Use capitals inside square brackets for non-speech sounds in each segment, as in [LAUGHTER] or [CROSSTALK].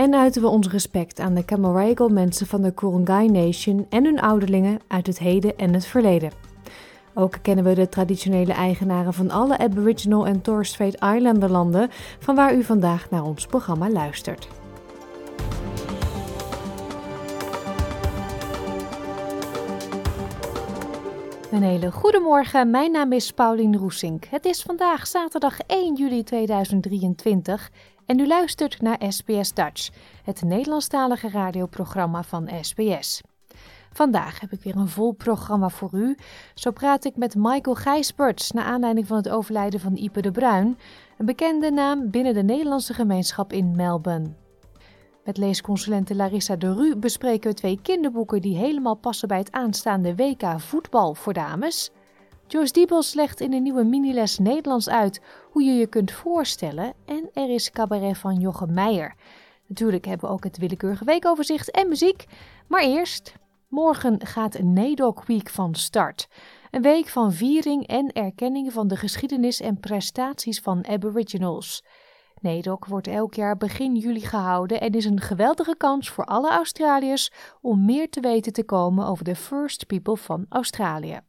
en uiten we ons respect aan de Camaragal mensen van de Kurungay Nation en hun ouderlingen uit het heden en het verleden. Ook kennen we de traditionele eigenaren van alle Aboriginal en Torres Strait Islander landen, van waar u vandaag naar ons programma luistert. Een hele goede morgen, mijn naam is Paulien Roesink. Het is vandaag zaterdag 1 juli 2023 en u luistert naar SBS Dutch, het Nederlandstalige radioprogramma van SBS. Vandaag heb ik weer een vol programma voor u. Zo praat ik met Michael Gijsberts naar aanleiding van het overlijden van Ipe de Bruin, een bekende naam binnen de Nederlandse gemeenschap in Melbourne. Met leesconsulente Larissa de Ru bespreken we twee kinderboeken die helemaal passen bij het aanstaande WK voetbal voor dames. Joyce Diebels legt in een nieuwe miniles Nederlands uit hoe je je kunt voorstellen. En er is cabaret van Jochem Meijer. Natuurlijk hebben we ook het willekeurige weekoverzicht en muziek. Maar eerst, morgen gaat NAIDOC Week van start. Een week van viering en erkenning van de geschiedenis en prestaties van Aboriginals. NAIDOC wordt elk jaar begin juli gehouden en is een geweldige kans voor alle Australiërs om meer te weten te komen over de First People van Australië.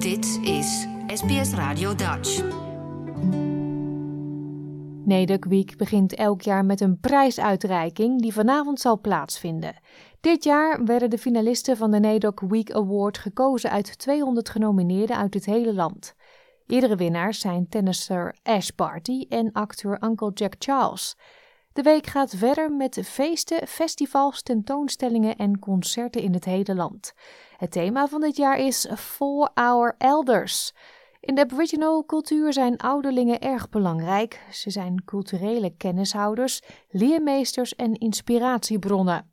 Dit is SBS Radio Dutch. NAIDOC Week begint elk jaar met een prijsuitreiking die vanavond zal plaatsvinden. Dit jaar werden de finalisten van de NAIDOC Week Award gekozen uit 200 genomineerden uit het hele land. Eerdere winnaars zijn tennisser Ash Barty en acteur Uncle Jack Charles. De week gaat verder met feesten, festivals, tentoonstellingen en concerten in het hele land. Het thema van dit jaar is For Our Elders. In de Aboriginal cultuur zijn ouderlingen erg belangrijk. Ze zijn culturele kennishouders, leermeesters en inspiratiebronnen.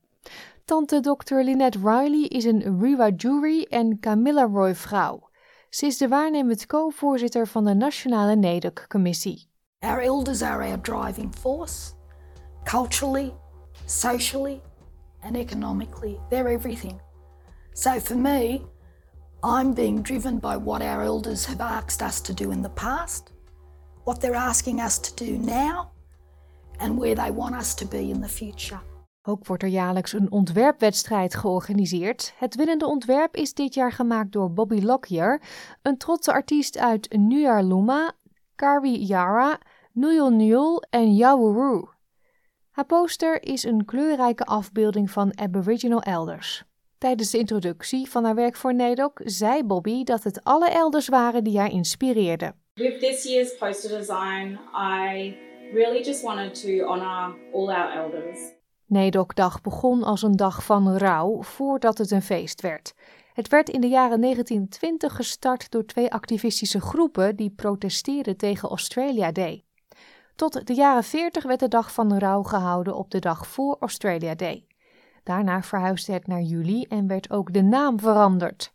Tante Dr. Lynette Riley is een Wiradjuri en Camilla Roy vrouw. Ze is de waarnemend co-voorzitter van de Nationale NAIDOC-commissie. Our elders are our driving force, culturally, socially, and economically. They're everything. So for me, I'm being driven by what our elders have asked us to do in the past, what they're asking us to do now, and where they want us to be in the future. Ook wordt er jaarlijks een ontwerpwedstrijd georganiseerd. Het winnende ontwerp is dit jaar gemaakt door Bobby Lockyer, een trotse artiest uit Nyarluma, Karwi Yara, Nuyul Nuyul en Yawuru. Haar poster is een kleurrijke afbeelding van Aboriginal elders. Tijdens de introductie van haar werk voor NAIDOC zei Bobby dat het alle elders waren die haar inspireerden. With this year's poster design, I really just wanted to honor all our elders. NAIDOC-dag begon als een dag van rouw voordat het een feest werd. Het werd in de jaren 1920 gestart door twee activistische groepen die protesteerden tegen Australia Day. Tot de jaren 40 werd de dag van rouw gehouden op de dag voor Australia Day. Daarna verhuisde het naar juli en werd ook de naam veranderd.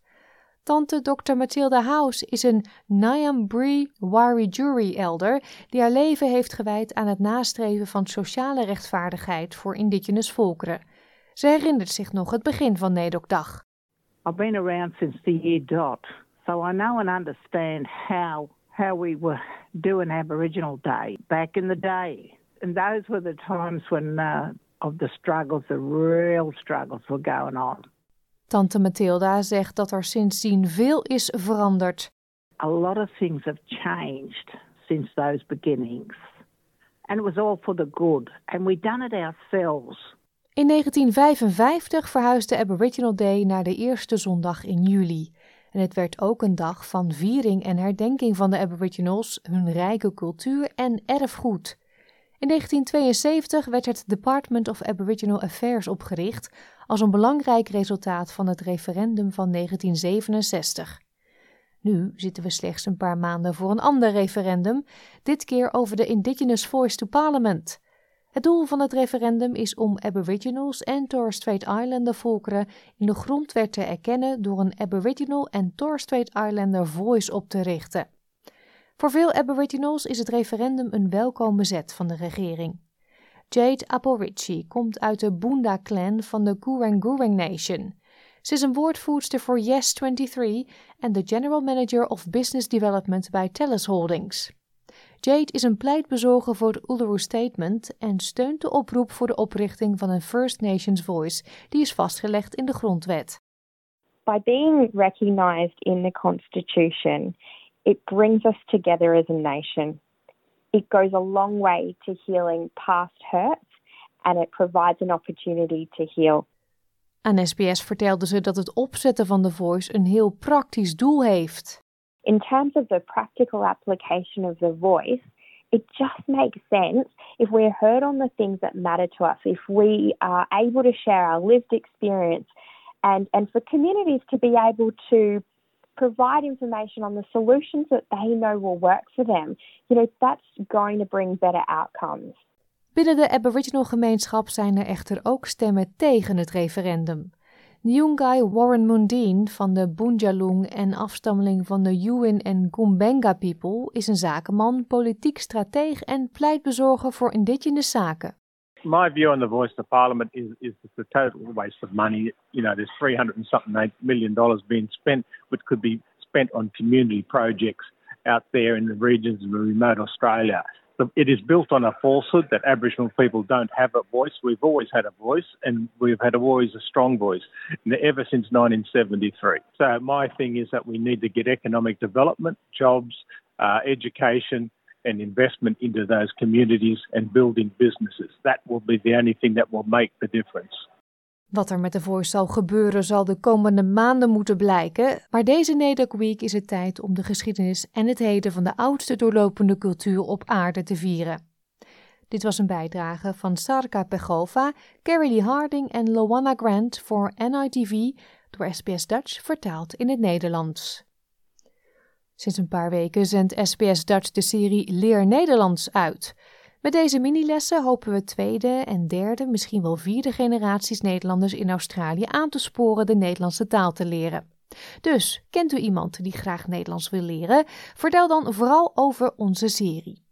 Tante Dr. Mathilda House is een Nyambri Warijuri elder die haar leven heeft gewijd aan het nastreven van sociale rechtvaardigheid voor indigenous volkeren. Ze herinnert zich nog het begin van NAIDOC-dag. I've been around since the year dot, so I know and understand how how we were doing Aboriginal Day back in the day. And those were the times when uh, of the struggles, the real struggles were going on. Tante Mathilda zegt dat er sindsdien veel is veranderd. A lot of things have changed since those beginnings. And it was all for the good. And we done it ourselves. In 1955 verhuisde Aboriginal Day naar de eerste zondag in juli. En het werd ook een dag van viering en herdenking van de Aboriginals, hun rijke cultuur en erfgoed. In 1972 werd het Department of Aboriginal Affairs opgericht als een belangrijk resultaat van het referendum van 1967. Nu zitten we slechts een paar maanden voor een ander referendum, dit keer over de Indigenous Voice to Parliament. Het doel van het referendum is om Aboriginals en Torres Strait Islander volkeren in de grondwet te erkennen door een Aboriginal en Torres Strait Islander Voice op te richten. Voor veel Aboriginals is het referendum een welkome zet van de regering. Jade Aporici komt uit de Boonda-clan van de Gurang Nation. Ze is een woordvoerster voor Yes23 en de General Manager of Business Development bij TELUS Holdings. Jade is een pleitbezorger voor het Uluru Statement en steunt de oproep voor de oprichting van een First Nations Voice, die is vastgelegd in de grondwet. By being recognized in the Constitution, it brings us together as a nation. It goes a long way to healing past hurts and it provides an opportunity to heal. Aan SBS vertelde ze dat het opzetten van de Voice een heel praktisch doel heeft. in terms of the practical application of the voice, it just makes sense if we're heard on the things that matter to us, if we are able to share our lived experience, and, and for communities to be able to provide information on the solutions that they know will work for them, you know, that's going to bring better outcomes. Binnen de Aboriginal gemeenschap zijn er echter ook stemmen tegen het referendum. Nyungai Warren Mundine van de Bunjalung en afstammeling van de Yuin en Gumbenga people is een zakenman, politiek strateeg en pleitbezorger voor indigenous zaken. My view on the voice of parliament is is it's a total waste of money. You know, there's 300 and something million dollars being spent, which could be spent on community projects out there in the regions of remote Australia it is built on a falsehood that Aboriginal people don't have a voice. We've always had a voice, and we've had always a strong voice, ever since 1973. So my thing is that we need to get economic development, jobs, uh, education, and investment into those communities and building businesses. That will be the only thing that will make the difference. Wat er met de Voice gebeuren zal de komende maanden moeten blijken, maar deze NAIDOC Week is het tijd om de geschiedenis en het heden van de oudste doorlopende cultuur op aarde te vieren. Dit was een bijdrage van Sarka Pegova, Carrie Lee Harding en Loana Grant voor NITV door SBS Dutch vertaald in het Nederlands. Sinds een paar weken zendt SBS Dutch de serie Leer Nederlands uit. Met deze minilessen hopen we tweede en derde, misschien wel vierde generaties Nederlanders in Australië aan te sporen de Nederlandse taal te leren. Dus, kent u iemand die graag Nederlands wil leren? Vertel dan vooral over onze serie.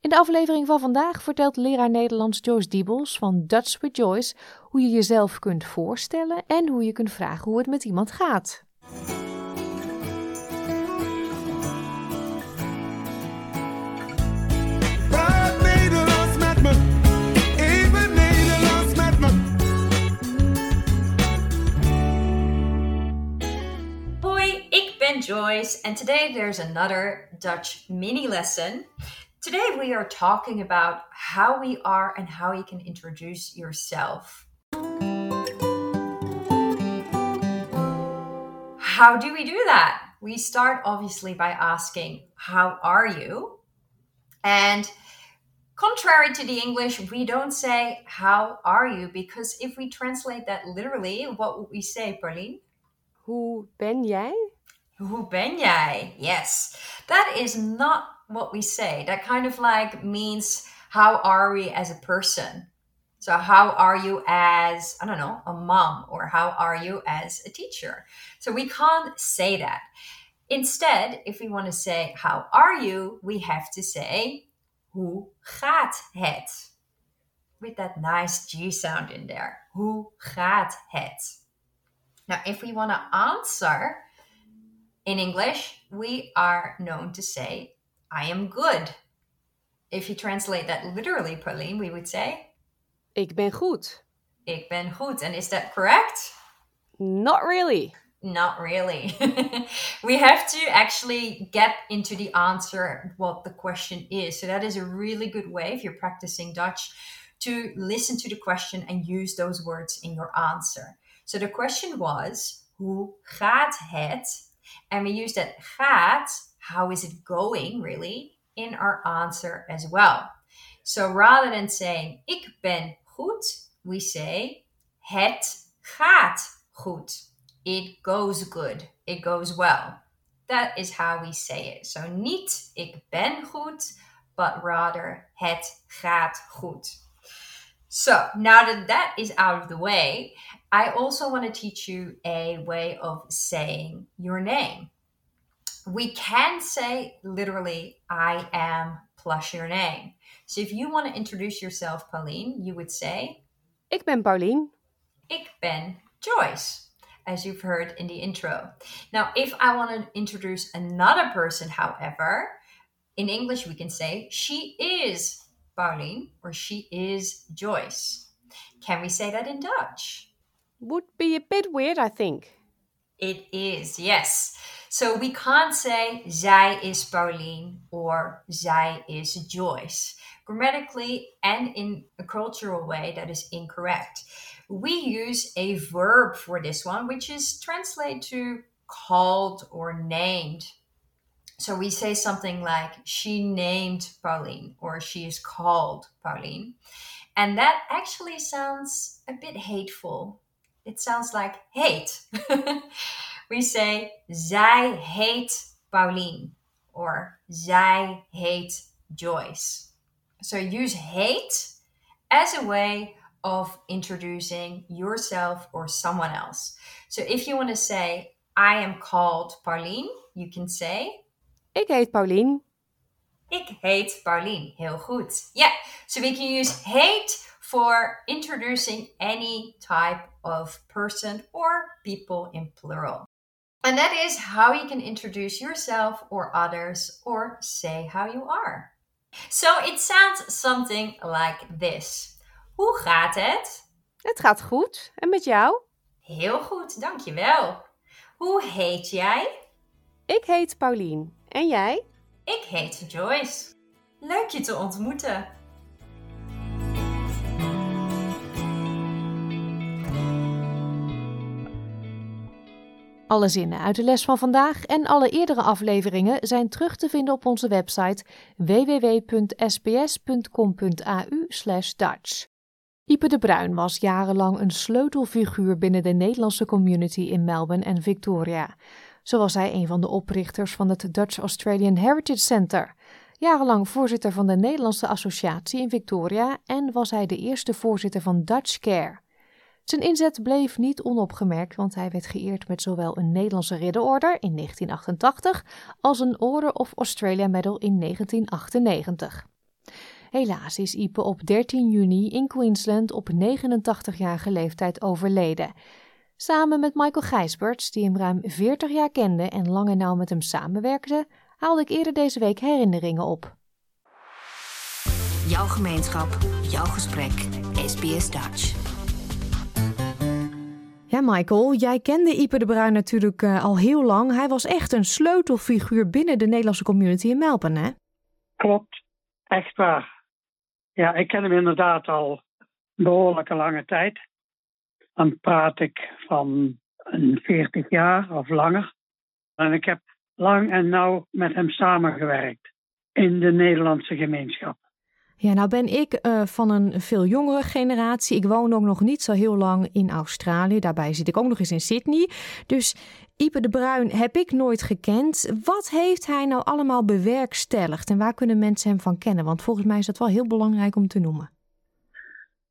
In de aflevering van vandaag vertelt leraar Nederlands Joyce Diebels van Dutch with Joyce hoe je jezelf kunt voorstellen en hoe je kunt vragen hoe het met iemand gaat. Joyce, and today there's another Dutch mini lesson. Today we are talking about how we are and how you can introduce yourself. How do we do that? We start obviously by asking, How are you? And contrary to the English, we don't say, How are you? Because if we translate that literally, what would we say, Pauline? Hoe ben jij? Hoe ben jij? Yes. That is not what we say. That kind of like means how are we as a person? So, how are you as, I don't know, a mom, or how are you as a teacher? So, we can't say that. Instead, if we want to say, how are you, we have to say, hoe gaat het? With that nice G sound in there. Hoe gaat het? Now, if we want to answer, in English, we are known to say, I am good. If you translate that literally, Pauline, we would say, Ik ben goed. Ik ben goed. And is that correct? Not really. Not really. [LAUGHS] we have to actually get into the answer what the question is. So that is a really good way if you're practicing Dutch to listen to the question and use those words in your answer. So the question was, hoe gaat het and we use that gaat, how is it going really, in our answer as well. So rather than saying ik ben goed, we say het gaat goed. It goes good. It goes well. That is how we say it. So niet ik ben goed, but rather het gaat goed. So now that that is out of the way, I also want to teach you a way of saying your name. We can say literally, I am plus your name. So if you want to introduce yourself, Pauline, you would say, Ik ben Paulien. Ik ben Joyce, as you've heard in the intro. Now, if I want to introduce another person, however, in English we can say, She is Pauline or She is Joyce. Can we say that in Dutch? Would be a bit weird, I think. It is, yes. So we can't say zij is Pauline or zij is Joyce. Grammatically and in a cultural way, that is incorrect. We use a verb for this one, which is translated to called or named. So we say something like, she named Pauline or she is called Pauline. And that actually sounds a bit hateful. It sounds like hate. [LAUGHS] we say, zij heet Pauline or zij heet Joyce. So use hate as a way of introducing yourself or someone else. So if you want to say, I am called Pauline, you can say, Ik heet Pauline. Ik heet Pauline. Heel goed. Yeah. So we can use hate for introducing any type of person or people in plural. And that is how you can introduce yourself or others or say how you are. So it sounds something like this. Hoe gaat het? Het gaat goed. En met jou? Heel goed, dankjewel. Hoe heet jij? Ik heet Paulien. En jij? Ik heet Joyce. Leuk je te ontmoeten. Alle zinnen uit de les van vandaag en alle eerdere afleveringen zijn terug te vinden op onze website www.sbs.com.au/dutch. Ipe de Bruin was jarenlang een sleutelfiguur binnen de Nederlandse community in Melbourne en Victoria. Zo was hij een van de oprichters van het Dutch Australian Heritage Center. Jarenlang voorzitter van de Nederlandse Associatie in Victoria en was hij de eerste voorzitter van Dutch Care. Zijn inzet bleef niet onopgemerkt, want hij werd geëerd met zowel een Nederlandse ridderorde in 1988 als een Order of Australia Medal in 1998. Helaas is Ipe op 13 juni in Queensland op 89-jarige leeftijd overleden. Samen met Michael Gijsberts, die hem ruim 40 jaar kende en lang en nauw met hem samenwerkte, haalde ik eerder deze week herinneringen op. Jouw gemeenschap, jouw gesprek, SBS Dutch. Ja, Michael, jij kende Ipe de Bruin natuurlijk uh, al heel lang. Hij was echt een sleutelfiguur binnen de Nederlandse community in Melbourne, hè? Klopt, echt waar. Ja, ik ken hem inderdaad al behoorlijke lange tijd. Dan praat ik van een 40 jaar of langer. En ik heb lang en nauw met hem samengewerkt in de Nederlandse gemeenschap. Ja, nou ben ik uh, van een veel jongere generatie. Ik woon ook nog niet zo heel lang in Australië. Daarbij zit ik ook nog eens in Sydney. Dus Ipe de Bruin heb ik nooit gekend. Wat heeft hij nou allemaal bewerkstelligd en waar kunnen mensen hem van kennen? Want volgens mij is dat wel heel belangrijk om te noemen.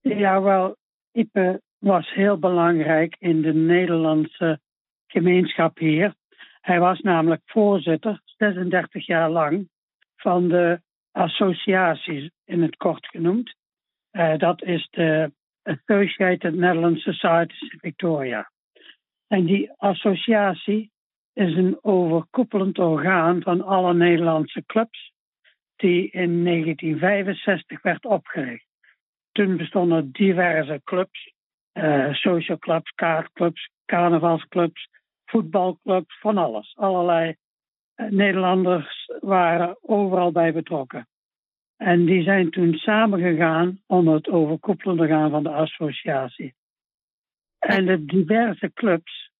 Ja, wel, Ipe was heel belangrijk in de Nederlandse gemeenschap hier. Hij was namelijk voorzitter, 36 jaar lang, van de associaties in het kort genoemd. Uh, dat is de Associated Netherlands Societies Victoria. En die associatie is een overkoepelend orgaan van alle Nederlandse clubs, die in 1965 werd opgericht. Toen bestonden diverse clubs, uh, social clubs, kaartclubs, carnavalsclubs, voetbalclubs, van alles. Allerlei Nederlanders waren overal bij betrokken. En die zijn toen samengegaan onder het overkoepelende orgaan van de associatie. En de diverse clubs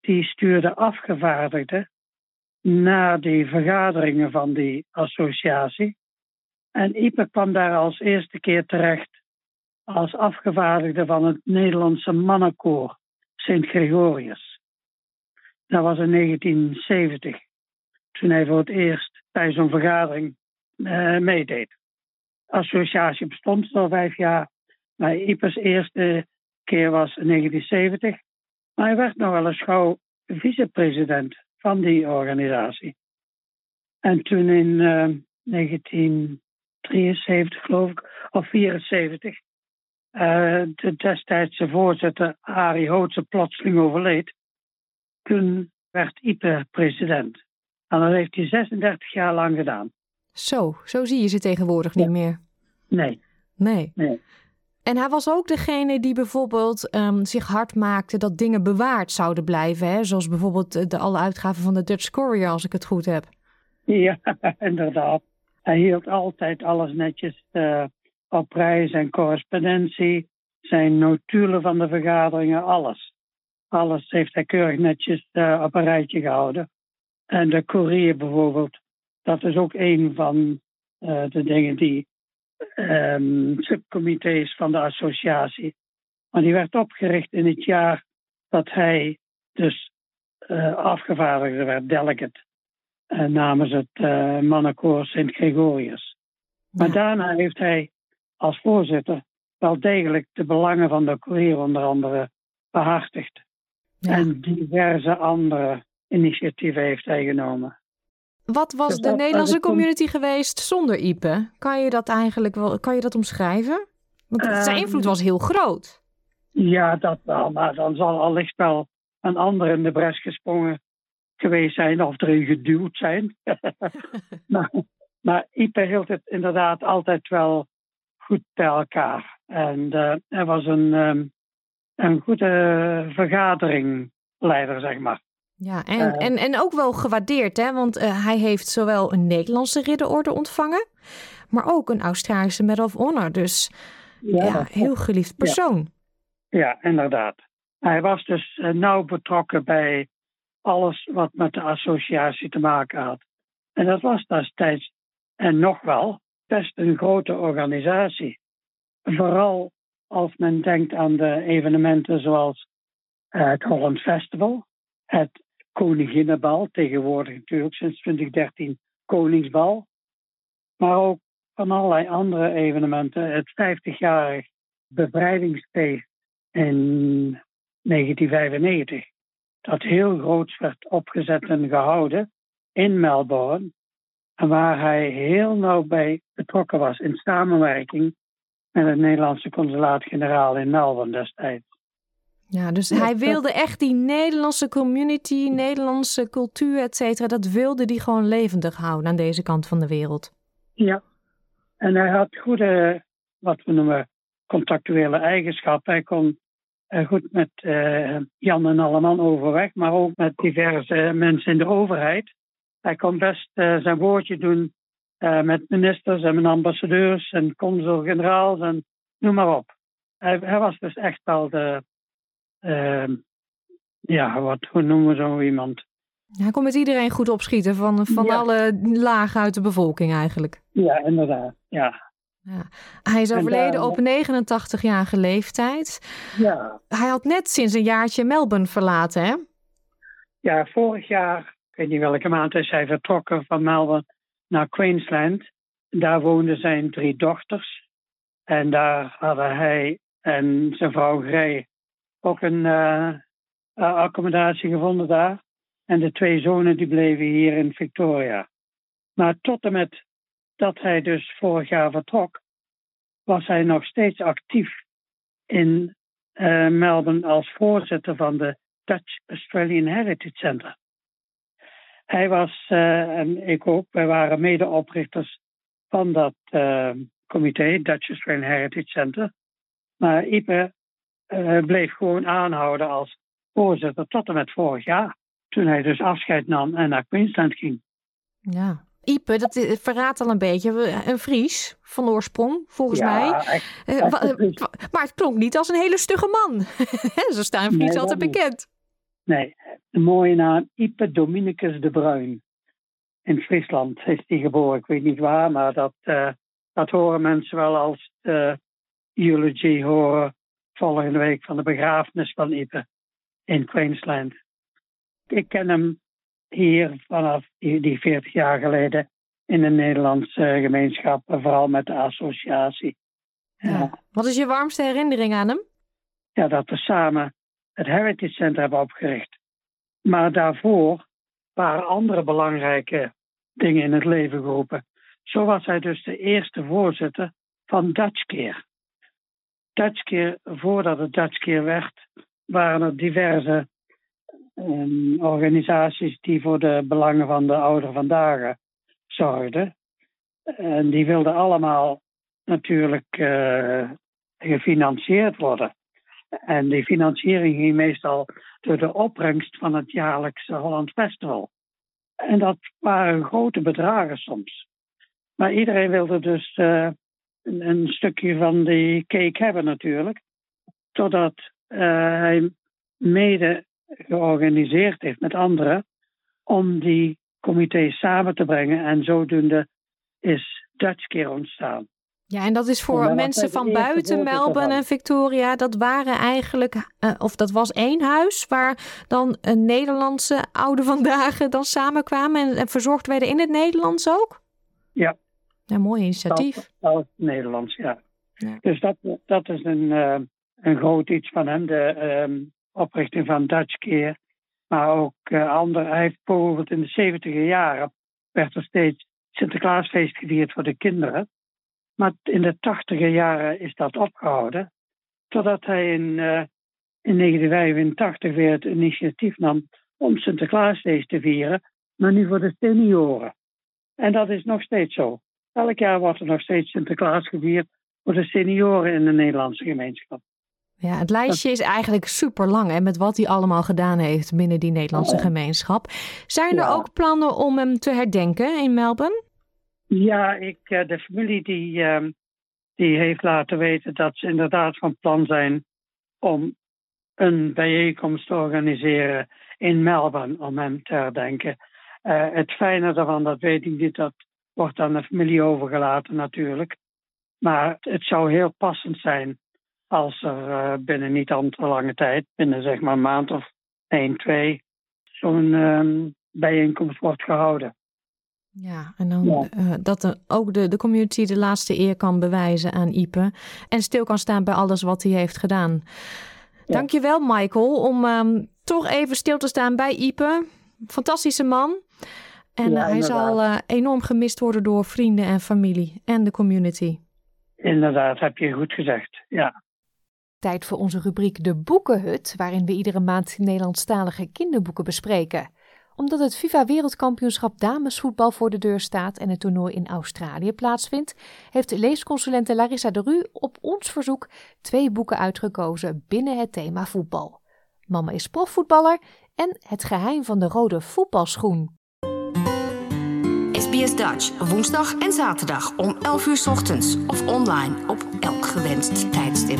die stuurden afgevaardigden naar die vergaderingen van die associatie. En Ipe kwam daar als eerste keer terecht als afgevaardigde van het Nederlandse mannenkoor Sint Gregorius. Dat was in 1970 toen hij voor het eerst bij zo'n vergadering uh, meedeed. Associatie bestond al vijf jaar, Maar Ipes eerste keer was in 1970. Maar hij werd nog wel eens gauw vicepresident van die organisatie. En toen in uh, 1973, geloof ik, of 74, uh, de destijdse voorzitter Arie Hootse plotseling overleed. Toen werd Ipe president. En dat heeft hij 36 jaar lang gedaan. Zo, zo zie je ze tegenwoordig niet meer. Nee. Nee. nee. En hij was ook degene die bijvoorbeeld um, zich hard maakte dat dingen bewaard zouden blijven. Hè? Zoals bijvoorbeeld de alle uitgaven van de Dutch Courier, als ik het goed heb. Ja, [LAUGHS] inderdaad. Hij hield altijd alles netjes uh, op prijs en correspondentie. Zijn notulen van de vergaderingen, alles. Alles heeft hij keurig netjes uh, op een rijtje gehouden. En de Courier bijvoorbeeld, dat is ook een van uh, de dingen die um, subcomité's van de associatie. Maar die werd opgericht in het jaar dat hij dus uh, afgevaardigde werd, delegate, uh, namens het mannenkoor Sint Gregorius. Maar ja. daarna heeft hij als voorzitter wel degelijk de belangen van de courier onder andere behartigd. Ja. En diverse andere initiatieven heeft hij genomen. Wat was dus de Nederlandse community geweest zonder Ipe? Kan je dat eigenlijk wel, kan je dat omschrijven? Want zijn invloed was heel groot. Ja, dat wel, maar dan zal allicht wel een ander in de bres gesprongen geweest zijn of erin geduwd zijn. [LAUGHS] maar, maar Ipe hield het inderdaad altijd wel goed bij elkaar. En uh, hij was een, um, een goede vergaderingleider, zeg maar. Ja, en, uh, en, en ook wel gewaardeerd, hè? want uh, hij heeft zowel een Nederlandse ridderorde ontvangen, maar ook een Australische Medal of Honor. Dus ja, ja heel geliefd persoon. Ja. ja, inderdaad. Hij was dus uh, nauw betrokken bij alles wat met de associatie te maken had. En dat was destijds, en nog wel, best een grote organisatie. Vooral als men denkt aan de evenementen zoals het Holland Festival, het Koninginnenbal, tegenwoordig natuurlijk sinds 2013 Koningsbal. Maar ook van allerlei andere evenementen. Het 50-jarig bevrijdingsfeest in 1995. Dat heel groots werd opgezet en gehouden in Melbourne. En waar hij heel nauw bij betrokken was in samenwerking met het Nederlandse consulaat-generaal in Melbourne destijds. Ja, dus hij wilde echt die Nederlandse community, Nederlandse cultuur, et cetera, dat wilde hij gewoon levendig houden aan deze kant van de wereld. Ja, en hij had goede, wat we noemen, contactuele eigenschappen. Hij kon goed met uh, Jan en Alleman overweg, maar ook met diverse mensen in de overheid. Hij kon best uh, zijn woordje doen uh, met ministers en met ambassadeurs en consul-generaals en noem maar op. Hij, hij was dus echt wel de, uh, ja, wat, hoe noemen we zo iemand? Hij kon met iedereen goed opschieten, van, van ja. alle lagen uit de bevolking eigenlijk. Ja, inderdaad, ja. ja. Hij is overleden op 89-jarige leeftijd. Ja. Hij had net sinds een jaartje Melbourne verlaten, hè? Ja, vorig jaar, ik weet niet welke maand, is hij vertrokken van Melbourne naar Queensland. Daar woonden zijn drie dochters. En daar hadden hij en zijn vrouw Grey ook een uh, accommodatie gevonden daar. En de twee zonen die bleven hier in Victoria. Maar tot en met dat hij dus vorig jaar vertrok, was hij nog steeds actief in uh, Melbourne als voorzitter van de Dutch Australian Heritage Center. Hij was, en ik ook, wij waren medeoprichters van dat uh, comité, Dutch Australian Heritage Center. Maar Ipe uh, bleef gewoon aanhouden als voorzitter tot en met vorig jaar. Toen hij dus afscheid nam en naar Queensland ging. Ja. Ipe, dat verraadt al een beetje. Een Fries van oorsprong, volgens ja, mij. Echt, echt maar het klonk niet als een hele stugge man. [LAUGHS] Zo staan Fries nee, altijd bekend. Nee, de mooie naam Ipe Dominicus de Bruin. In Friesland is hij geboren. Ik weet niet waar, maar dat, uh, dat horen mensen wel als de eulogy horen volgende week van de begrafenis van Ipe in Queensland. Ik ken hem hier vanaf die 40 jaar geleden in de Nederlandse gemeenschap, vooral met de associatie. Ja. Wat is je warmste herinnering aan hem? Ja, dat we samen het Heritage Center hebben opgericht. Maar daarvoor waren andere belangrijke dingen in het leven geroepen. Zo was hij dus de eerste voorzitter van Dutch Care. Dutch Care, voordat het Dutch Care werd, waren er diverse um, organisaties die voor de belangen van de ouderen vandaag zorgden. En die wilden allemaal natuurlijk uh, gefinancierd worden. En die financiering ging meestal door de opbrengst van het jaarlijkse Holland Festival. En dat waren grote bedragen soms. Maar iedereen wilde dus uh, een, een, stukje van die cake hebben natuurlijk. Totdat uh, hij mede georganiseerd heeft met anderen om die comité's samen te brengen. En zodoende is Dutch Care ontstaan. Ja, en dat is voor mensen van buiten Melbourne en Victoria. Dat waren eigenlijk, uh, of dat was één huis waar dan een Nederlandse oude vandaag dan samenkwamen en, en verzorgd werden in het Nederlands ook? Ja. Ja, mooi initiatief. Dat, Nederlands, ja. ja. Dus dat, dat is een, uh, een groot iets van hem, de um, oprichting van Dutch Care. Maar ook uh, ander, hij heeft bijvoorbeeld in de 70 jaren werd er steeds Sinterklaasfeest gevierd voor de kinderen. Maar in de tachtiger jaren is dat opgehouden. Totdat hij in, uh, in 1985 weer het initiatief nam om Sinterklaasfeest te vieren, maar nu voor de senioren. En dat is nog steeds zo. Elk jaar wordt er nog steeds Sinterklaas gevierd voor de senioren in de Nederlandse gemeenschap. Ja, het lijstje is eigenlijk super lang hè, met wat hij allemaal gedaan heeft binnen die Nederlandse gemeenschap. Zijn er ja. ook plannen om hem te herdenken in Melbourne? Ja, ik, de familie die, uh, die heeft laten weten dat ze inderdaad van plan zijn om een bijeenkomst te organiseren in Melbourne om hem te herdenken. Uh, het fijne daarvan, dat weet ik niet, dat wordt aan de familie overgelaten natuurlijk. Maar het zou heel passend zijn als er uh, binnen niet al te lange tijd, binnen zeg maar een maand of één, twee, zo'n um, bijeenkomst wordt gehouden. Ja, en dan ja. Uh, dat de, ook de, de community de laatste eer kan bewijzen aan Ipe. En stil kan staan bij alles wat hij heeft gedaan. Ja. Dankjewel, Michael, om um, toch even stil te staan bij Ipe. Fantastische man. En ja, uh, hij zal uh, enorm gemist worden door vrienden en familie en de community. Inderdaad, heb je goed gezegd. Ja. Tijd voor onze rubriek De Boekenhut, waarin we iedere maand Nederlandstalige kinderboeken bespreken omdat het FIFA Wereldkampioenschap damesvoetbal voor de deur staat en het toernooi in Australië plaatsvindt, heeft leesconsulente Larissa de Ru op ons verzoek twee boeken uitgekozen binnen het thema voetbal. Mama is profvoetballer en Het geheim van de rode voetbalschoen. SBS Dutch, woensdag en zaterdag om 11 uur ochtends of online op elk gewenst tijdstip.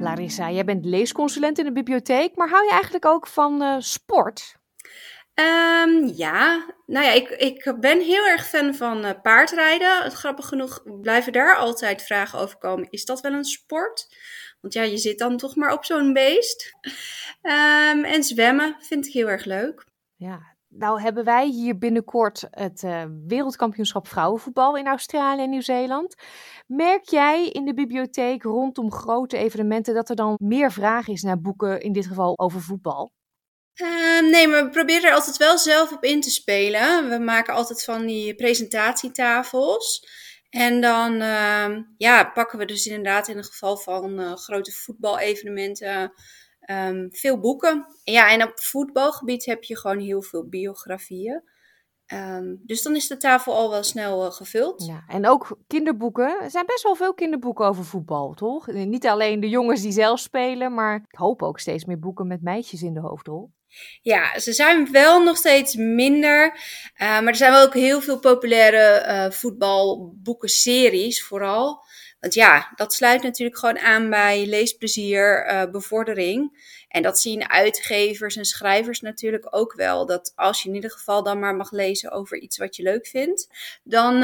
Larissa, jij bent leesconsulent in de bibliotheek, maar hou je eigenlijk ook van uh, sport? Um, ja, nou ja, ik, ik ben heel erg fan van uh, paardrijden. Het, grappig genoeg blijven daar altijd vragen over komen. Is dat wel een sport? Want ja, je zit dan toch maar op zo'n beest. Um, en zwemmen vind ik heel erg leuk. Ja, nou hebben wij hier binnenkort het uh, wereldkampioenschap vrouwenvoetbal in Australië en Nieuw-Zeeland. Merk jij in de bibliotheek rondom grote evenementen dat er dan meer vraag is naar boeken, in dit geval over voetbal? Uh, nee, maar we proberen er altijd wel zelf op in te spelen. We maken altijd van die presentatietafels. En dan uh, ja, pakken we dus inderdaad in het geval van uh, grote voetbalevenementen um, veel boeken. Ja, en op voetbalgebied heb je gewoon heel veel biografieën. Um, dus dan is de tafel al wel snel uh, gevuld. Ja, en ook kinderboeken. Er zijn best wel veel kinderboeken over voetbal, toch? Niet alleen de jongens die zelf spelen, maar ik hoop ook steeds meer boeken met meisjes in de hoofdrol. Ja, ze zijn wel nog steeds minder. Uh, maar er zijn wel ook heel veel populaire uh, voetbalboekenseries vooral. Want ja, dat sluit natuurlijk gewoon aan bij leesplezier, uh, bevordering. En dat zien uitgevers en schrijvers natuurlijk ook wel. Dat als je in ieder geval dan maar mag lezen over iets wat je leuk vindt, dan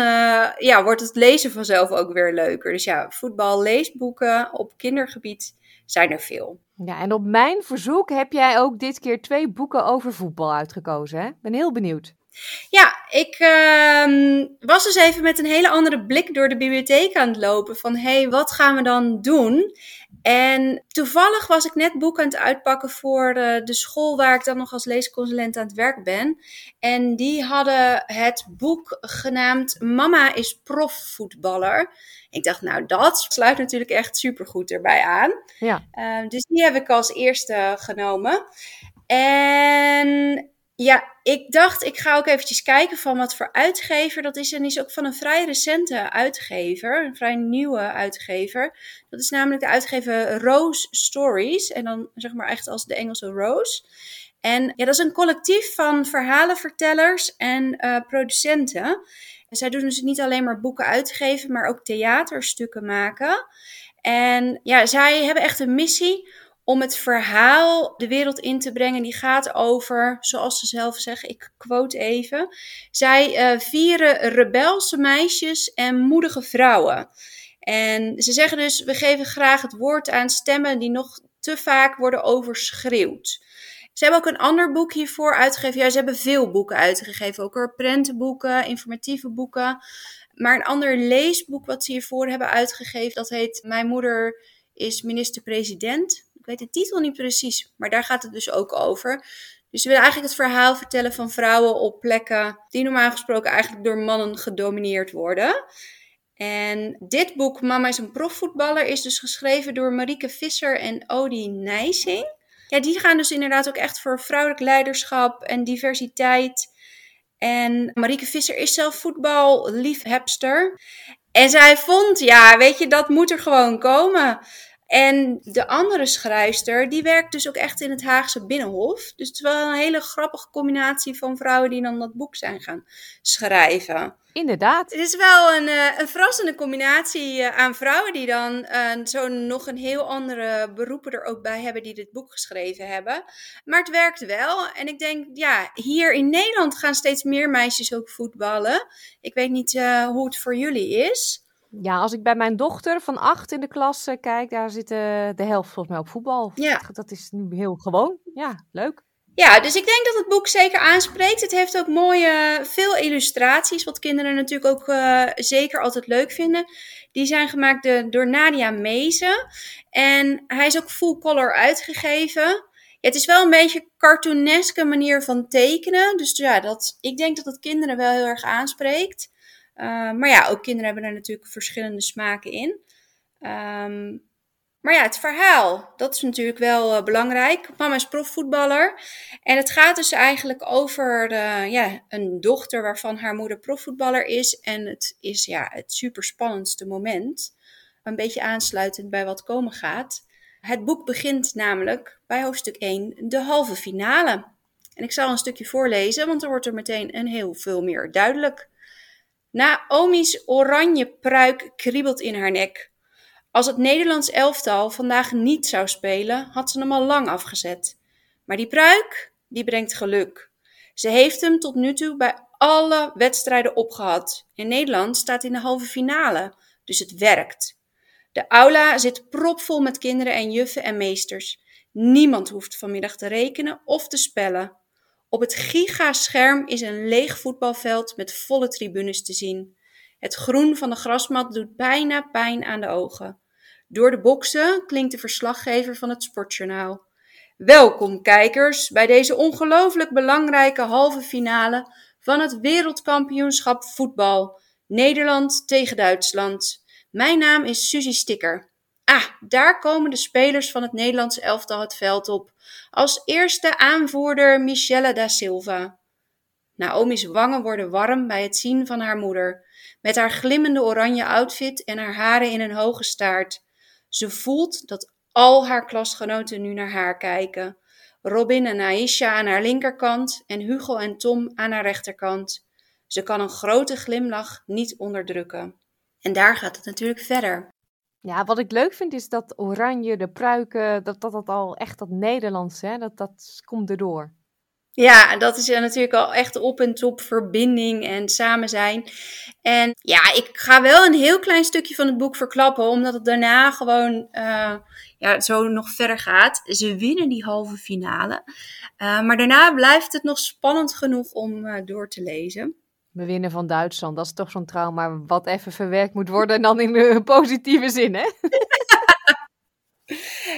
ja, wordt het lezen vanzelf ook weer leuker. Dus ja, voetbal, leesboeken op kindergebied zijn er veel. Ja, en op mijn verzoek heb jij ook dit keer twee boeken over voetbal uitgekozen. Hè? Ben heel benieuwd. Ja, ik ehm, was dus even met een hele andere blik door de bibliotheek aan het lopen. Van hé, hey, wat gaan we dan doen? En toevallig was ik net boeken aan het uitpakken voor de, de school waar ik dan nog als leesconsulent aan het werk ben. En die hadden het boek genaamd Mama is profvoetballer. Ik dacht, nou, dat sluit natuurlijk echt supergoed erbij aan. Ja. Uh, dus die heb ik als eerste genomen. En ja, ik dacht, ik ga ook eventjes kijken van wat voor uitgever dat is. En is ook van een vrij recente uitgever, een vrij nieuwe uitgever. Dat is namelijk de uitgever Rose Stories. En dan zeg maar echt als de Engelse Rose. En ja, dat is een collectief van verhalenvertellers en uh, producenten. En zij doen dus niet alleen maar boeken uitgeven, maar ook theaterstukken maken. En ja, zij hebben echt een missie om het verhaal de wereld in te brengen. Die gaat over, zoals ze zelf zeggen, ik quote even. Zij uh, vieren rebelse meisjes en moedige vrouwen. En ze zeggen dus, we geven graag het woord aan stemmen die nog te vaak worden overschreeuwd. Ze hebben ook een ander boek hiervoor uitgegeven. Ja, ze hebben veel boeken uitgegeven. Ook al prentenboeken, informatieve boeken. Maar een ander leesboek wat ze hiervoor hebben uitgegeven, dat heet Mijn moeder is minister-president weet de titel niet precies, maar daar gaat het dus ook over. Dus we willen eigenlijk het verhaal vertellen van vrouwen op plekken die normaal gesproken eigenlijk door mannen gedomineerd worden. En dit boek, Mama is een profvoetballer, is dus geschreven door Marieke Visser en Odie Nijsing. Ja, die gaan dus inderdaad ook echt voor vrouwelijk leiderschap en diversiteit. En Marieke Visser is zelf voetballiefhebster. En zij vond, ja, weet je, dat moet er gewoon komen. En de andere schrijfster, die werkt dus ook echt in het Haagse Binnenhof. Dus het is wel een hele grappige combinatie van vrouwen die dan dat boek zijn gaan schrijven. Inderdaad. Het is wel een, uh, een verrassende combinatie uh, aan vrouwen die dan uh, zo nog een heel andere beroepen er ook bij hebben die dit boek geschreven hebben. Maar het werkt wel. En ik denk, ja, hier in Nederland gaan steeds meer meisjes ook voetballen. Ik weet niet hoe het voor jullie is. Ja, als ik bij mijn dochter van acht in de klas uh, kijk, daar zit de helft volgens mij op voetbal. Ja. Dat is nu heel gewoon. Ja, leuk. Ja, dus ik denk dat het boek zeker aanspreekt. Het heeft ook mooie, veel illustraties, wat kinderen natuurlijk ook uh, zeker altijd leuk vinden. Die zijn gemaakt de, door Nadia Mezen. En hij is ook full color uitgegeven. Ja, het is wel een beetje cartooneske manier van tekenen. Dus ja, dat, ik denk dat het kinderen wel heel erg aanspreekt. Uh, maar ja, ook kinderen hebben er natuurlijk verschillende smaken in. Um, maar ja, het verhaal, dat is natuurlijk wel uh, belangrijk. Mama is profvoetballer. En het gaat dus eigenlijk over ja, een dochter waarvan haar moeder profvoetballer is. En het is ja, het superspannendste moment. Een beetje aansluitend bij wat komen gaat. Het boek begint namelijk bij hoofdstuk 1, de halve finale. En ik zal een stukje voorlezen, want er wordt er meteen een heel veel meer duidelijk. Naomi's oranje pruik kriebelt in haar nek. Als het Nederlands elftal vandaag niet zou spelen, had ze hem al lang afgezet. Maar die pruik, die brengt geluk. Ze heeft hem tot nu toe bij alle wedstrijden opgehad. En Nederland staat in de halve finale, dus het werkt. De aula zit propvol met kinderen en juffen en meesters. Niemand hoeft vanmiddag te rekenen of te spellen. Op het gigascherm is een leeg voetbalveld met volle tribunes te zien. Het groen van de grasmat doet bijna pijn aan de ogen. Door de boksen klinkt de verslaggever van het Sportjournaal. Welkom kijkers bij deze ongelooflijk belangrijke halve finale van het wereldkampioenschap voetbal. Nederland tegen Duitsland. Mijn naam is Suzy Sticker. Ah, daar komen de spelers van het Nederlandse elftal het veld op. Als eerste aanvoerder Michelle da Silva. Naomi's wangen worden warm bij het zien van haar moeder, met haar glimmende oranje outfit en haar haren in een hoge staart. Ze voelt dat al haar klasgenoten nu naar haar kijken. Robin en Aisha aan haar linkerkant en Hugo en Tom aan haar rechterkant. Ze kan een grote glimlach niet onderdrukken. En daar gaat het natuurlijk verder. Ja, wat ik leuk vind is dat oranje, de pruiken, dat dat, dat al echt dat Nederlands, hè, dat, dat komt erdoor. Ja, dat is natuurlijk al echt op en top verbinding en samen zijn. En ja, ik ga wel een heel klein stukje van het boek verklappen, omdat het daarna gewoon uh, ja, zo nog verder gaat. Ze winnen die halve finale. Uh, maar daarna blijft het nog spannend genoeg om door te lezen. We winnen van Duitsland, dat is toch zo'n trauma wat even verwerkt moet worden en dan in de [LAUGHS] positieve zin, hè? [LAUGHS]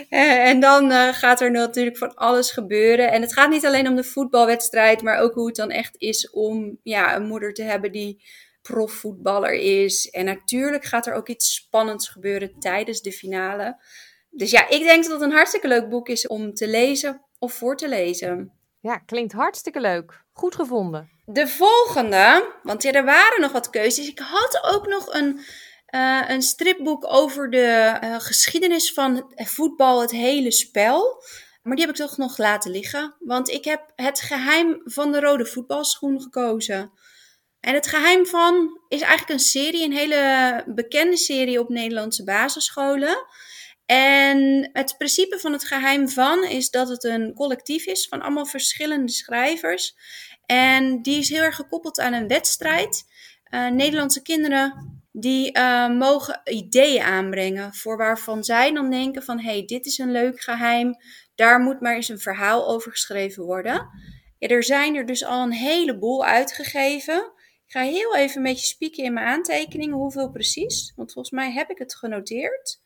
En dan uh, gaat er natuurlijk van alles gebeuren. En het gaat niet alleen om de voetbalwedstrijd, maar ook hoe het dan echt is om ja, een moeder te hebben die profvoetballer is. En natuurlijk gaat er ook iets spannends gebeuren tijdens de finale. Dus ja, ik denk dat het een hartstikke leuk boek is om te lezen of voor te lezen. Ja, klinkt hartstikke leuk. Goed gevonden. De volgende, want ja, er waren nog wat keuzes. Ik had ook nog een uh, een stripboek over de uh, geschiedenis van voetbal, het hele spel. Maar die heb ik toch nog laten liggen. Want ik heb het geheim van de rode voetbalschoen gekozen. En het geheim van is eigenlijk een serie, een hele bekende serie op Nederlandse basisscholen. En het principe van het geheim van is dat het een collectief is van allemaal verschillende schrijvers. En die is heel erg gekoppeld aan een wedstrijd. Uh, Nederlandse kinderen die uh, mogen ideeën aanbrengen voor waarvan zij dan denken van hey, dit is een leuk geheim, daar moet maar eens een verhaal over geschreven worden. Ja, er zijn er dus al een heleboel uitgegeven. Ik ga heel even een beetje spieken in mijn aantekeningen, hoeveel precies, want volgens mij heb ik het genoteerd.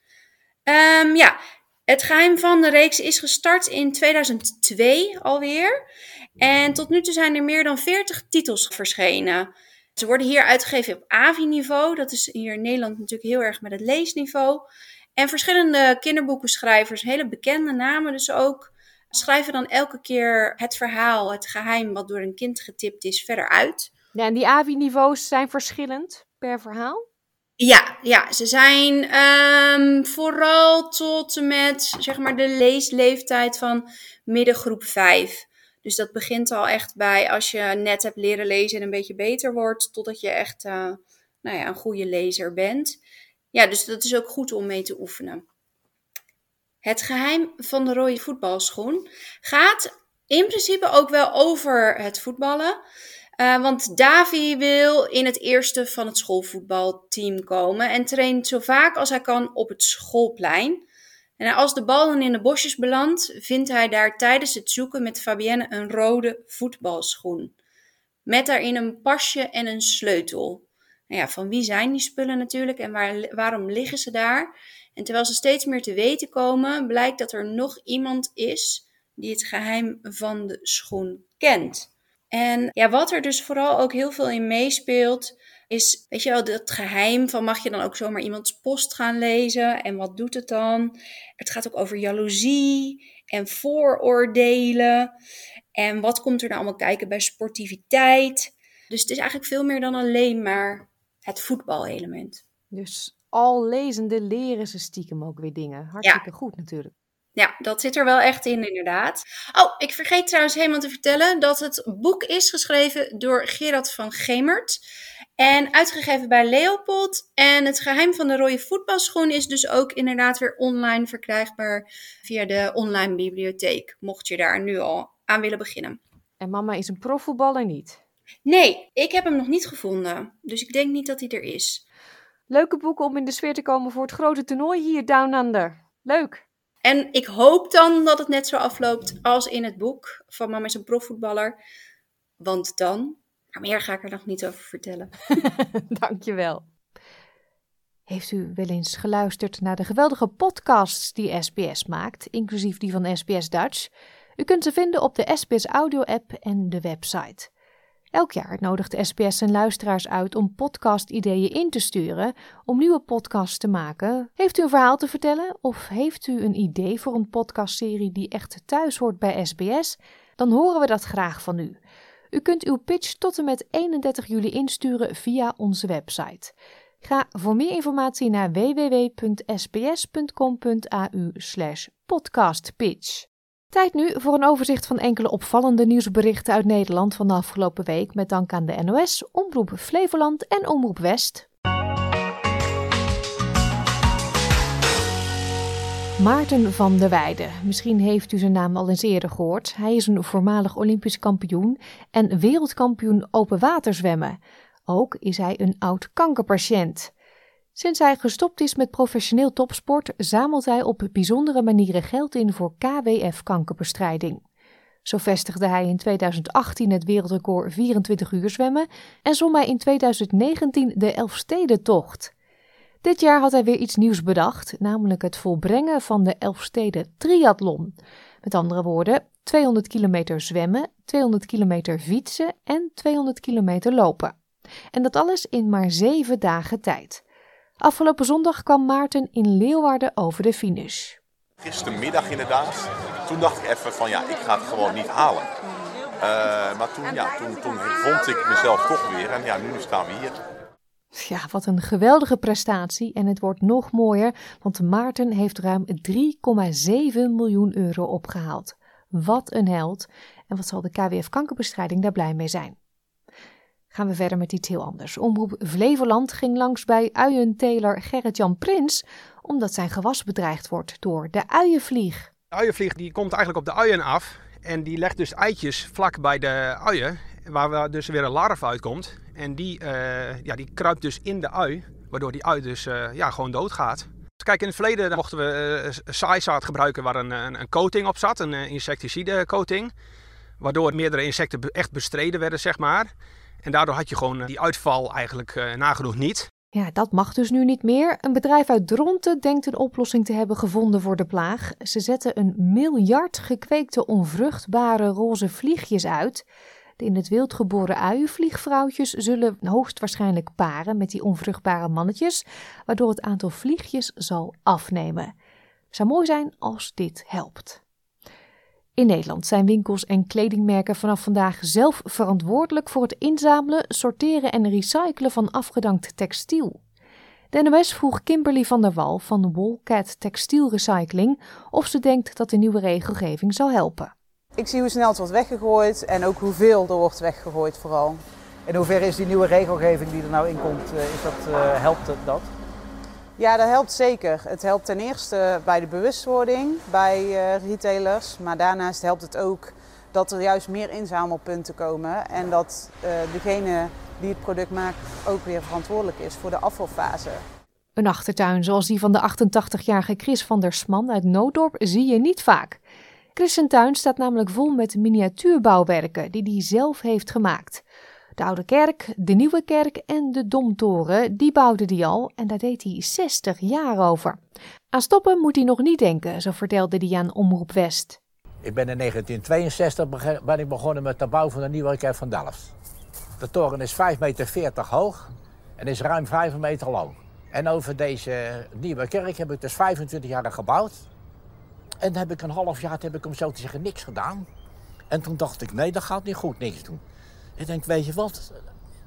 Um, ja, het geheim van de reeks is gestart in 2002 alweer. En tot nu toe zijn er meer dan 40 titels verschenen. Ze worden hier uitgegeven op AVI-niveau. Dat is hier in Nederland natuurlijk heel erg met het leesniveau. En verschillende kinderboekenschrijvers, hele bekende namen dus ook, schrijven dan elke keer het verhaal, het geheim wat door een kind getipt is, verder uit. Ja, en die AVI-niveaus zijn verschillend per verhaal? Ja, ja ze zijn um, vooral tot en met zeg maar, de leesleeftijd van middengroep 5. Dus dat begint al echt bij als je net hebt leren lezen en een beetje beter wordt, totdat je echt uh, nou ja, een goede lezer bent. Ja, dus dat is ook goed om mee te oefenen. Het geheim van de rode voetbalschoen gaat in principe ook wel over het voetballen. Uh, want Davi wil in het eerste van het schoolvoetbalteam komen en traint zo vaak als hij kan op het schoolplein. En als de bal dan in de bosjes belandt, vindt hij daar tijdens het zoeken met Fabienne een rode voetbalschoen. Met daarin een pasje en een sleutel. Nou ja, van wie zijn die spullen natuurlijk en waar, waarom liggen ze daar? En terwijl ze steeds meer te weten komen, blijkt dat er nog iemand is die het geheim van de schoen kent. En ja, wat er dus vooral ook heel veel in meespeelt, is, weet je wel, dat geheim van mag je dan ook zomaar iemands post gaan lezen en wat doet het dan? Het gaat ook over jaloezie en vooroordelen en wat komt er nou allemaal kijken bij sportiviteit. Dus het is eigenlijk veel meer dan alleen maar het voetbalelement. Dus al lezende leren ze stiekem ook weer dingen. Hartstikke goed natuurlijk. Ja, dat zit er wel echt in, inderdaad. Oh, ik vergeet trouwens helemaal te vertellen dat het boek is geschreven door Gerard van Gemert. En uitgegeven bij Leopold. En het geheim van de rode voetbalschoen is dus ook inderdaad weer online verkrijgbaar via de online bibliotheek. Mocht je daar nu al aan willen beginnen. En mama is een profvoetballer niet? Nee, ik heb hem nog niet gevonden. Dus ik denk niet dat hij er is. Leuke boeken om in de sfeer te komen voor het grote toernooi hier Down Under. Leuk. En ik hoop dan dat het net zo afloopt als in het boek van Mama is een profvoetballer. Want dan, maar meer ga ik er nog niet over vertellen. [LAUGHS] Dankjewel. Heeft u wel eens geluisterd naar de geweldige podcasts die SBS maakt, inclusief die van SBS Dutch? U kunt ze vinden op de SBS Audio app en de website. Elk jaar nodigt SBS zijn luisteraars uit om podcast-ideeën in te sturen om nieuwe podcasts te maken. Heeft u een verhaal te vertellen of heeft u een idee voor een podcastserie die echt thuis hoort bij SBS? Dan horen we dat graag van u. U kunt uw pitch tot en met 31 juli insturen via onze website. Ga voor meer informatie naar www.sbs.com.au/podcastpitch. Tijd nu voor een overzicht van enkele opvallende nieuwsberichten uit Nederland van de afgelopen week met dank aan de NOS, Omroep Flevoland en Omroep West. Maarten van der Weijden. Misschien heeft u zijn naam al eens eerder gehoord. Hij is een voormalig Olympisch kampioen en wereldkampioen open waterzwemmen. Ook is hij een oud kankerpatiënt. Sinds hij gestopt is met professioneel topsport, zamelt hij op bijzondere manieren geld in voor KWF-kankerbestrijding. Zo vestigde hij in 2018 het wereldrecord 24 uur zwemmen en zwom hij in 2019 de Elfstedentocht. Dit jaar had hij weer iets nieuws bedacht, namelijk het volbrengen van de Elfsteden Triathlon. Met andere woorden, 200 kilometer zwemmen, 200 kilometer fietsen en 200 kilometer lopen. En dat alles in maar zeven dagen tijd. Afgelopen zondag kwam Maarten in Leeuwarden over de finish. Gistermiddag inderdaad. Toen dacht ik even van ja, ik ga het gewoon niet halen. Uh, maar toen, ja, toen, toen vond ik mezelf toch weer en ja, nu staan we hier. Ja, wat een geweldige prestatie. En het wordt nog mooier, want Maarten heeft ruim 3,7 miljoen euro opgehaald. Wat een held. En wat zal de KWF Kankerbestrijding daar blij mee zijn. Gaan we verder met iets heel anders. Omroep Flevoland ging langs bij uienteler Gerrit-Jan Prins, omdat zijn gewas bedreigd wordt door de uienvlieg. De uienvlieg die komt eigenlijk op de uien af en die legt dus eitjes vlak bij de uien, waar dus weer een larve uitkomt. En die, uh, ja, die kruipt dus in de ui, waardoor die ui dus uh, ja, gewoon doodgaat. Kijk, in het verleden mochten we uh, saaizaad gebruiken waar een, een, een, coating op zat, een insecticide coating. Waardoor meerdere insecten echt bestreden werden, zeg maar. En daardoor had je gewoon die uitval eigenlijk nagenoeg niet. Ja, dat mag dus nu niet meer. Een bedrijf uit Dronten denkt een oplossing te hebben gevonden voor de plaag. Ze zetten een miljard gekweekte onvruchtbare roze vliegjes uit. De in het wild geboren uienvliegvrouwtjes zullen hoogstwaarschijnlijk paren met die onvruchtbare mannetjes, waardoor het aantal vliegjes zal afnemen. Zou mooi zijn als dit helpt. In Nederland zijn winkels en kledingmerken vanaf vandaag zelf verantwoordelijk voor het inzamelen, sorteren en recyclen van afgedankt textiel. De NOS vroeg Kimberly van der Wal van Wolcat Textielrecycling of ze denkt dat de nieuwe regelgeving zou helpen. Ik zie hoe snel het wordt weggegooid en ook hoeveel er wordt weggegooid vooral. In hoeverre is die nieuwe regelgeving die er nou in komt, eh, is dat, uh, helpt dat? Ja, dat helpt zeker. Het helpt ten eerste bij de bewustwording bij uh, retailers. Maar daarnaast helpt het ook dat er juist meer inzamelpunten komen. En dat degene die het product maakt ook weer verantwoordelijk is voor de afvalfase. Een achtertuin zoals die van de 88-jarige Chris van der Sman uit Nooddorp zie je niet vaak. Chris tuin staat namelijk vol met miniatuurbouwwerken die hij zelf heeft gemaakt. De oude kerk, de nieuwe kerk en de domtoren, die bouwde hij al en daar deed hij 60 jaar over. Aan stoppen moet hij nog niet denken, zo vertelde hij aan Omroep West. Ik ben in 1962 ben ik begonnen met de bouw van de nieuwe kerk van Delft. De toren is 5,40 meter hoog en is ruim 5 meter lang. En over deze nieuwe kerk heb ik dus 25 jaar gebouwd. En heb ik een half jaar, heb ik hem zo te zeggen, niks gedaan. En toen dacht ik, nee, dat gaat niet goed, niks doen. Ik denk, weet je wat,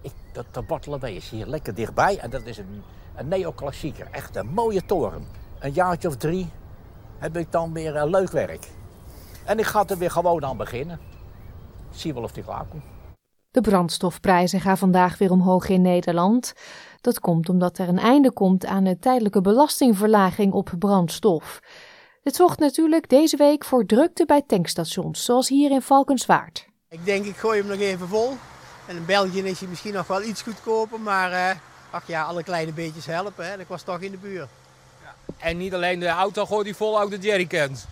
ik, dat, dat is hier lekker dichtbij. En dat is een, een neoclassieker, echt een mooie toren. Een jaartje of drie heb ik dan weer uh, leuk werk. En ik ga er weer gewoon aan beginnen. Zie wel of die klaar komt. De brandstofprijzen gaan vandaag weer omhoog in Nederland. Dat komt omdat er een einde komt aan de tijdelijke belastingverlaging op brandstof. Het zorgt natuurlijk deze week voor drukte bij tankstations, zoals hier in Valkenswaard. Ik denk, ik gooi hem nog even vol. En in België is hij misschien nog wel iets goedkoper, maar uh, ach ja, alle kleine beetjes helpen. Hè. Ik was toch in de buurt. Ja. En niet alleen de auto gooit die vol, ook de jerrycans.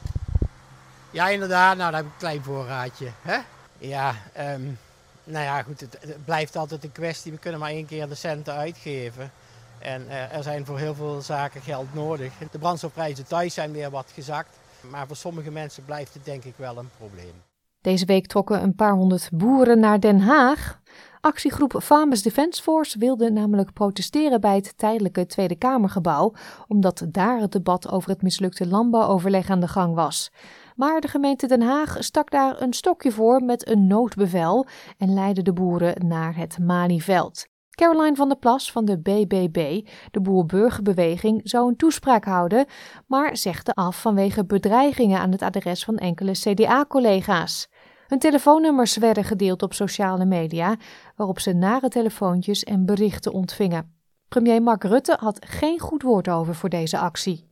Ja, inderdaad. Nou, dan heb ik een klein voorraadje. Hè? Ja, um, nou ja, goed. Het, het, blijft altijd een kwestie. We kunnen maar één keer de centen uitgeven. En uh, er zijn voor heel veel zaken geld nodig. De brandstofprijzen thuis zijn weer wat gezakt. Maar voor sommige mensen blijft het denk ik wel een probleem. Deze week trokken een paar honderd boeren naar Den Haag. Actiegroep Famous Defence Force wilde namelijk protesteren bij het tijdelijke Tweede Kamergebouw, omdat daar het debat over het mislukte landbouwoverleg aan de gang was. Maar de gemeente Den Haag stak daar een stokje voor met een noodbevel en leidde de boeren naar het Malieveld. Caroline van der Plas van de BBB, de Boerburgerbeweging, zou een toespraak houden, maar zegde af vanwege bedreigingen aan het adres van enkele CDA-collega's. Hun telefoonnummers werden gedeeld op sociale media, waarop ze nare telefoontjes en berichten ontvingen. Premier Mark Rutte had geen goed woord over voor deze actie.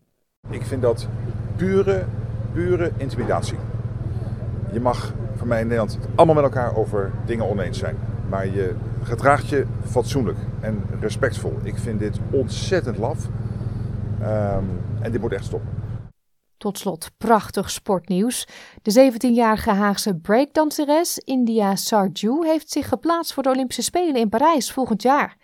Ik vind dat pure, pure intimidatie. Je mag van mij in Nederland allemaal met elkaar over dingen oneens zijn. Maar je gedraagt je fatsoenlijk en respectvol. Ik vind dit ontzettend laf. Um, en dit moet echt stoppen. Tot slot prachtig sportnieuws. De 17-jarige Haagse breakdanseres India Sarju heeft zich geplaatst voor de Olympische Spelen in Parijs volgend jaar.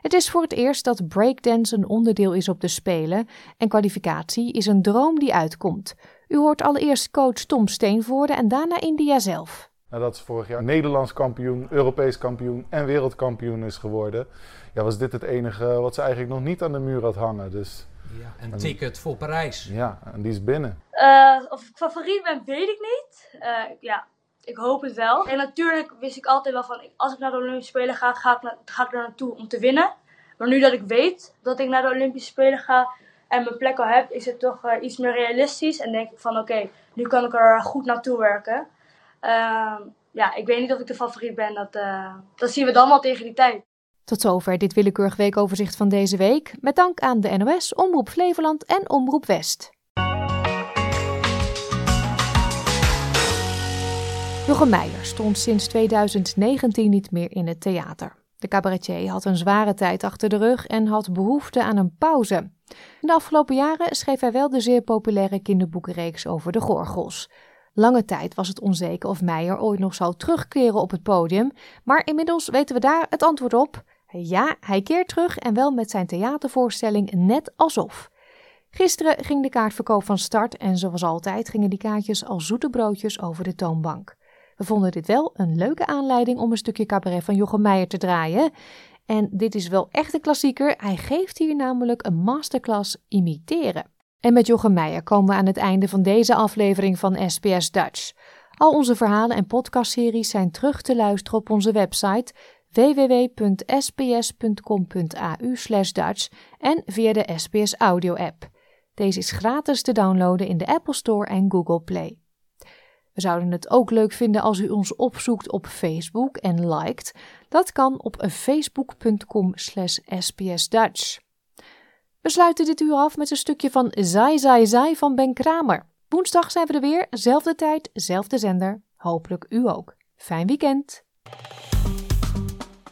Het is voor het eerst dat breakdance een onderdeel is op de Spelen en kwalificatie is een droom die uitkomt. U hoort allereerst coach Tom Steenvoorde en daarna India zelf. Nadat ze vorig jaar Nederlands kampioen, Europees kampioen en wereldkampioen is geworden, ja, was dit het enige wat ze eigenlijk nog niet aan de muur had hangen. Dus, ja, een ticket voor Parijs. Ja, en die is binnen. Uh, of ik favoriet ben, weet ik niet. Uh, ja, ik hoop het wel. En natuurlijk wist ik altijd wel van, als ik naar de Olympische Spelen ga, ga ik, ga ik er naartoe om te winnen. Maar nu dat ik weet dat ik naar de Olympische Spelen ga en mijn plek al heb, is het toch uh, iets meer realistisch. En denk ik van, oké, nu kan ik er goed naartoe werken. Uh, ja, ik weet niet of ik de favoriet ben. Dat, uh, dat zien we dan wel tegen die tijd. Tot zover dit willekeurig weekoverzicht van deze week. Met dank aan de NOS, Omroep Flevoland en Omroep West. Jochem Meijer stond sinds 2019 niet meer in het theater. De cabaretier had een zware tijd achter de rug en had behoefte aan een pauze. In de afgelopen jaren schreef hij wel de zeer populaire kinderboekenreeks over de gorgels. Lange tijd was het onzeker of Meijer ooit nog zou terugkeren op het podium, maar inmiddels weten we daar het antwoord op. Ja, hij keert terug en wel met zijn theatervoorstelling Net Alsof. Gisteren ging de kaartverkoop van start en zoals altijd gingen die kaartjes als zoete broodjes over de toonbank. We vonden dit wel een leuke aanleiding om een stukje cabaret van Jochem Meijer te draaien. En dit is wel echt een klassieker. Hij geeft hier namelijk een masterclass imiteren. En met Jochem Meijer komen we aan het einde van deze aflevering van SBS Dutch. Al onze verhalen en podcastseries zijn terug te luisteren op onze website www.sbs.com.au/dutch en via de SBS Audio app. Deze is gratis te downloaden in de Apple Store en Google Play. We zouden het ook leuk vinden als u ons opzoekt op Facebook en liked. Dat kan op facebook.com spsdutch. We sluiten dit uur af met een stukje van Zai Zai Zai van Ben Kramer. Woensdag zijn we er weer, zelfde tijd, zelfde zender. Hopelijk u ook. Fijn weekend.